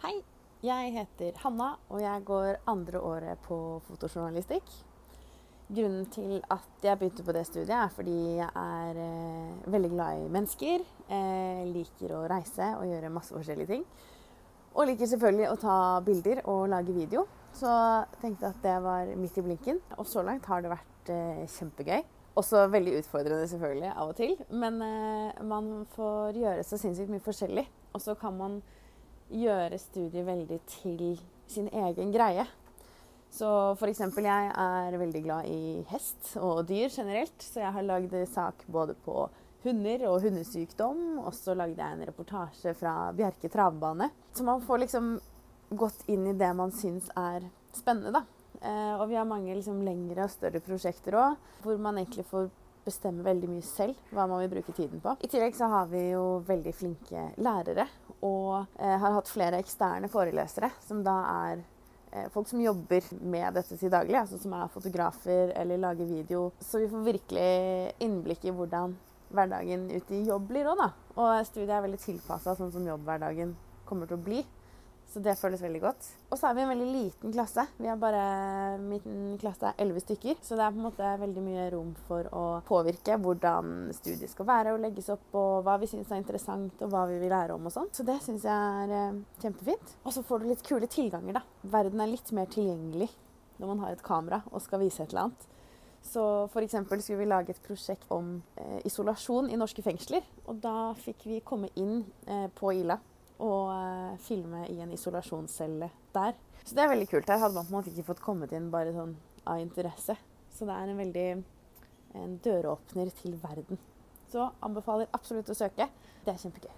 Hei, jeg heter Hanna, og jeg går andre året på fotojournalistikk. Grunnen til at jeg begynte på det studiet, er fordi jeg er eh, veldig glad i mennesker. Eh, liker å reise og gjøre masse forskjellige ting. Og liker selvfølgelig å ta bilder og lage video. Så tenkte jeg at det var midt i blinken. Og så langt har det vært eh, kjempegøy. Også veldig utfordrende selvfølgelig av og til. Men eh, man får gjøre så sinnssykt mye forskjellig. Og så kan man gjøre studiet veldig til sin egen greie. Så f.eks. jeg er veldig glad i hest og dyr generelt, så jeg har lagd sak både på hunder og hundesykdom. Og så lagde jeg en reportasje fra Bjerke travbane. Så man får liksom gått inn i det man syns er spennende, da. Eh, og vi har mange liksom, lengre og større prosjekter òg, hvor man egentlig får bestemme veldig mye selv hva man vil bruke tiden på. I tillegg så har vi jo veldig flinke lærere og eh, har hatt flere eksterne forelesere som da er eh, folk som jobber med dette til daglig, altså som er fotografer eller lager video. Så vi får virkelig innblikk i hvordan hverdagen ute i jobb blir òg, da. Og studiet er veldig tilpassa sånn som jobbhverdagen kommer til å bli. Så det føles veldig godt. Og så er vi en veldig liten klasse. Vi er bare, Min klasse er elleve stykker. Så det er på en måte veldig mye rom for å påvirke hvordan studiet skal være og legges opp, og hva vi syns er interessant, og hva vi vil lære om og sånn. Så det syns jeg er eh, kjempefint. Og så får du litt kule tilganger, da. Verden er litt mer tilgjengelig når man har et kamera og skal vise et eller annet. Så f.eks. skulle vi lage et prosjekt om eh, isolasjon i norske fengsler. Og da fikk vi komme inn eh, på Ila og uh, filme i en isolasjonscelle der. Så det er veldig kult. Her hadde man på en måte ikke fått kommet inn bare sånn av interesse. Så det er en veldig en døråpner til verden. Så anbefaler absolutt å søke. Det er kjempegøy.